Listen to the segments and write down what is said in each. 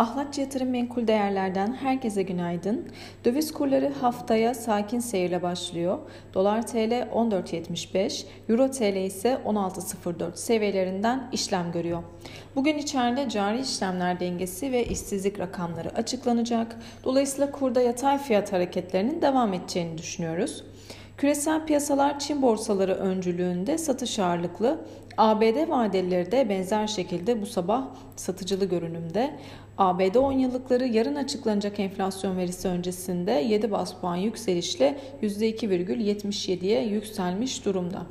Ahlatçı Yatırım Menkul Değerler'den herkese günaydın. Döviz kurları haftaya sakin seyirle başlıyor. Dolar TL 14.75, Euro TL ise 16.04 seviyelerinden işlem görüyor. Bugün içeride cari işlemler dengesi ve işsizlik rakamları açıklanacak. Dolayısıyla kurda yatay fiyat hareketlerinin devam edeceğini düşünüyoruz. Küresel piyasalar Çin borsaları öncülüğünde satış ağırlıklı. ABD vadelileri de benzer şekilde bu sabah satıcılı görünümde. ABD 10 yıllıkları yarın açıklanacak enflasyon verisi öncesinde 7 bas puan yükselişle %2,77'ye yükselmiş durumda.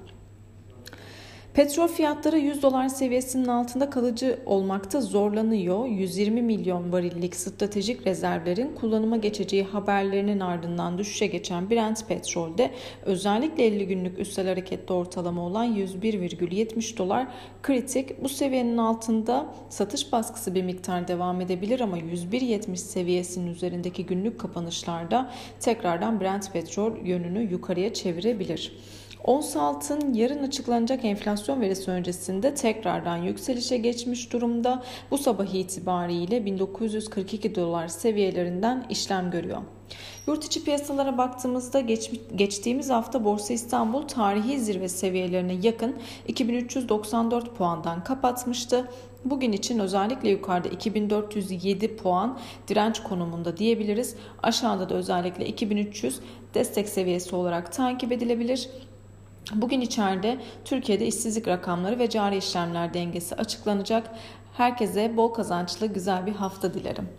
Petrol fiyatları 100 dolar seviyesinin altında kalıcı olmakta zorlanıyor. 120 milyon varillik stratejik rezervlerin kullanıma geçeceği haberlerinin ardından düşüşe geçen Brent petrolde özellikle 50 günlük üstel harekette ortalama olan 101,70 dolar kritik. Bu seviyenin altında satış baskısı bir miktar devam edebilir ama 101.70 seviyesinin üzerindeki günlük kapanışlarda tekrardan Brent petrol yönünü yukarıya çevirebilir. Ons altın yarın açıklanacak enflasyon verisi öncesinde tekrardan yükselişe geçmiş durumda. Bu sabah itibariyle 1942 dolar seviyelerinden işlem görüyor. Yurt içi piyasalara baktığımızda geç, geçtiğimiz hafta Borsa İstanbul tarihi zirve seviyelerine yakın 2394 puandan kapatmıştı. Bugün için özellikle yukarıda 2407 puan direnç konumunda diyebiliriz. Aşağıda da özellikle 2300 destek seviyesi olarak takip edilebilir. Bugün içeride Türkiye'de işsizlik rakamları ve cari işlemler dengesi açıklanacak. Herkese bol kazançlı güzel bir hafta dilerim.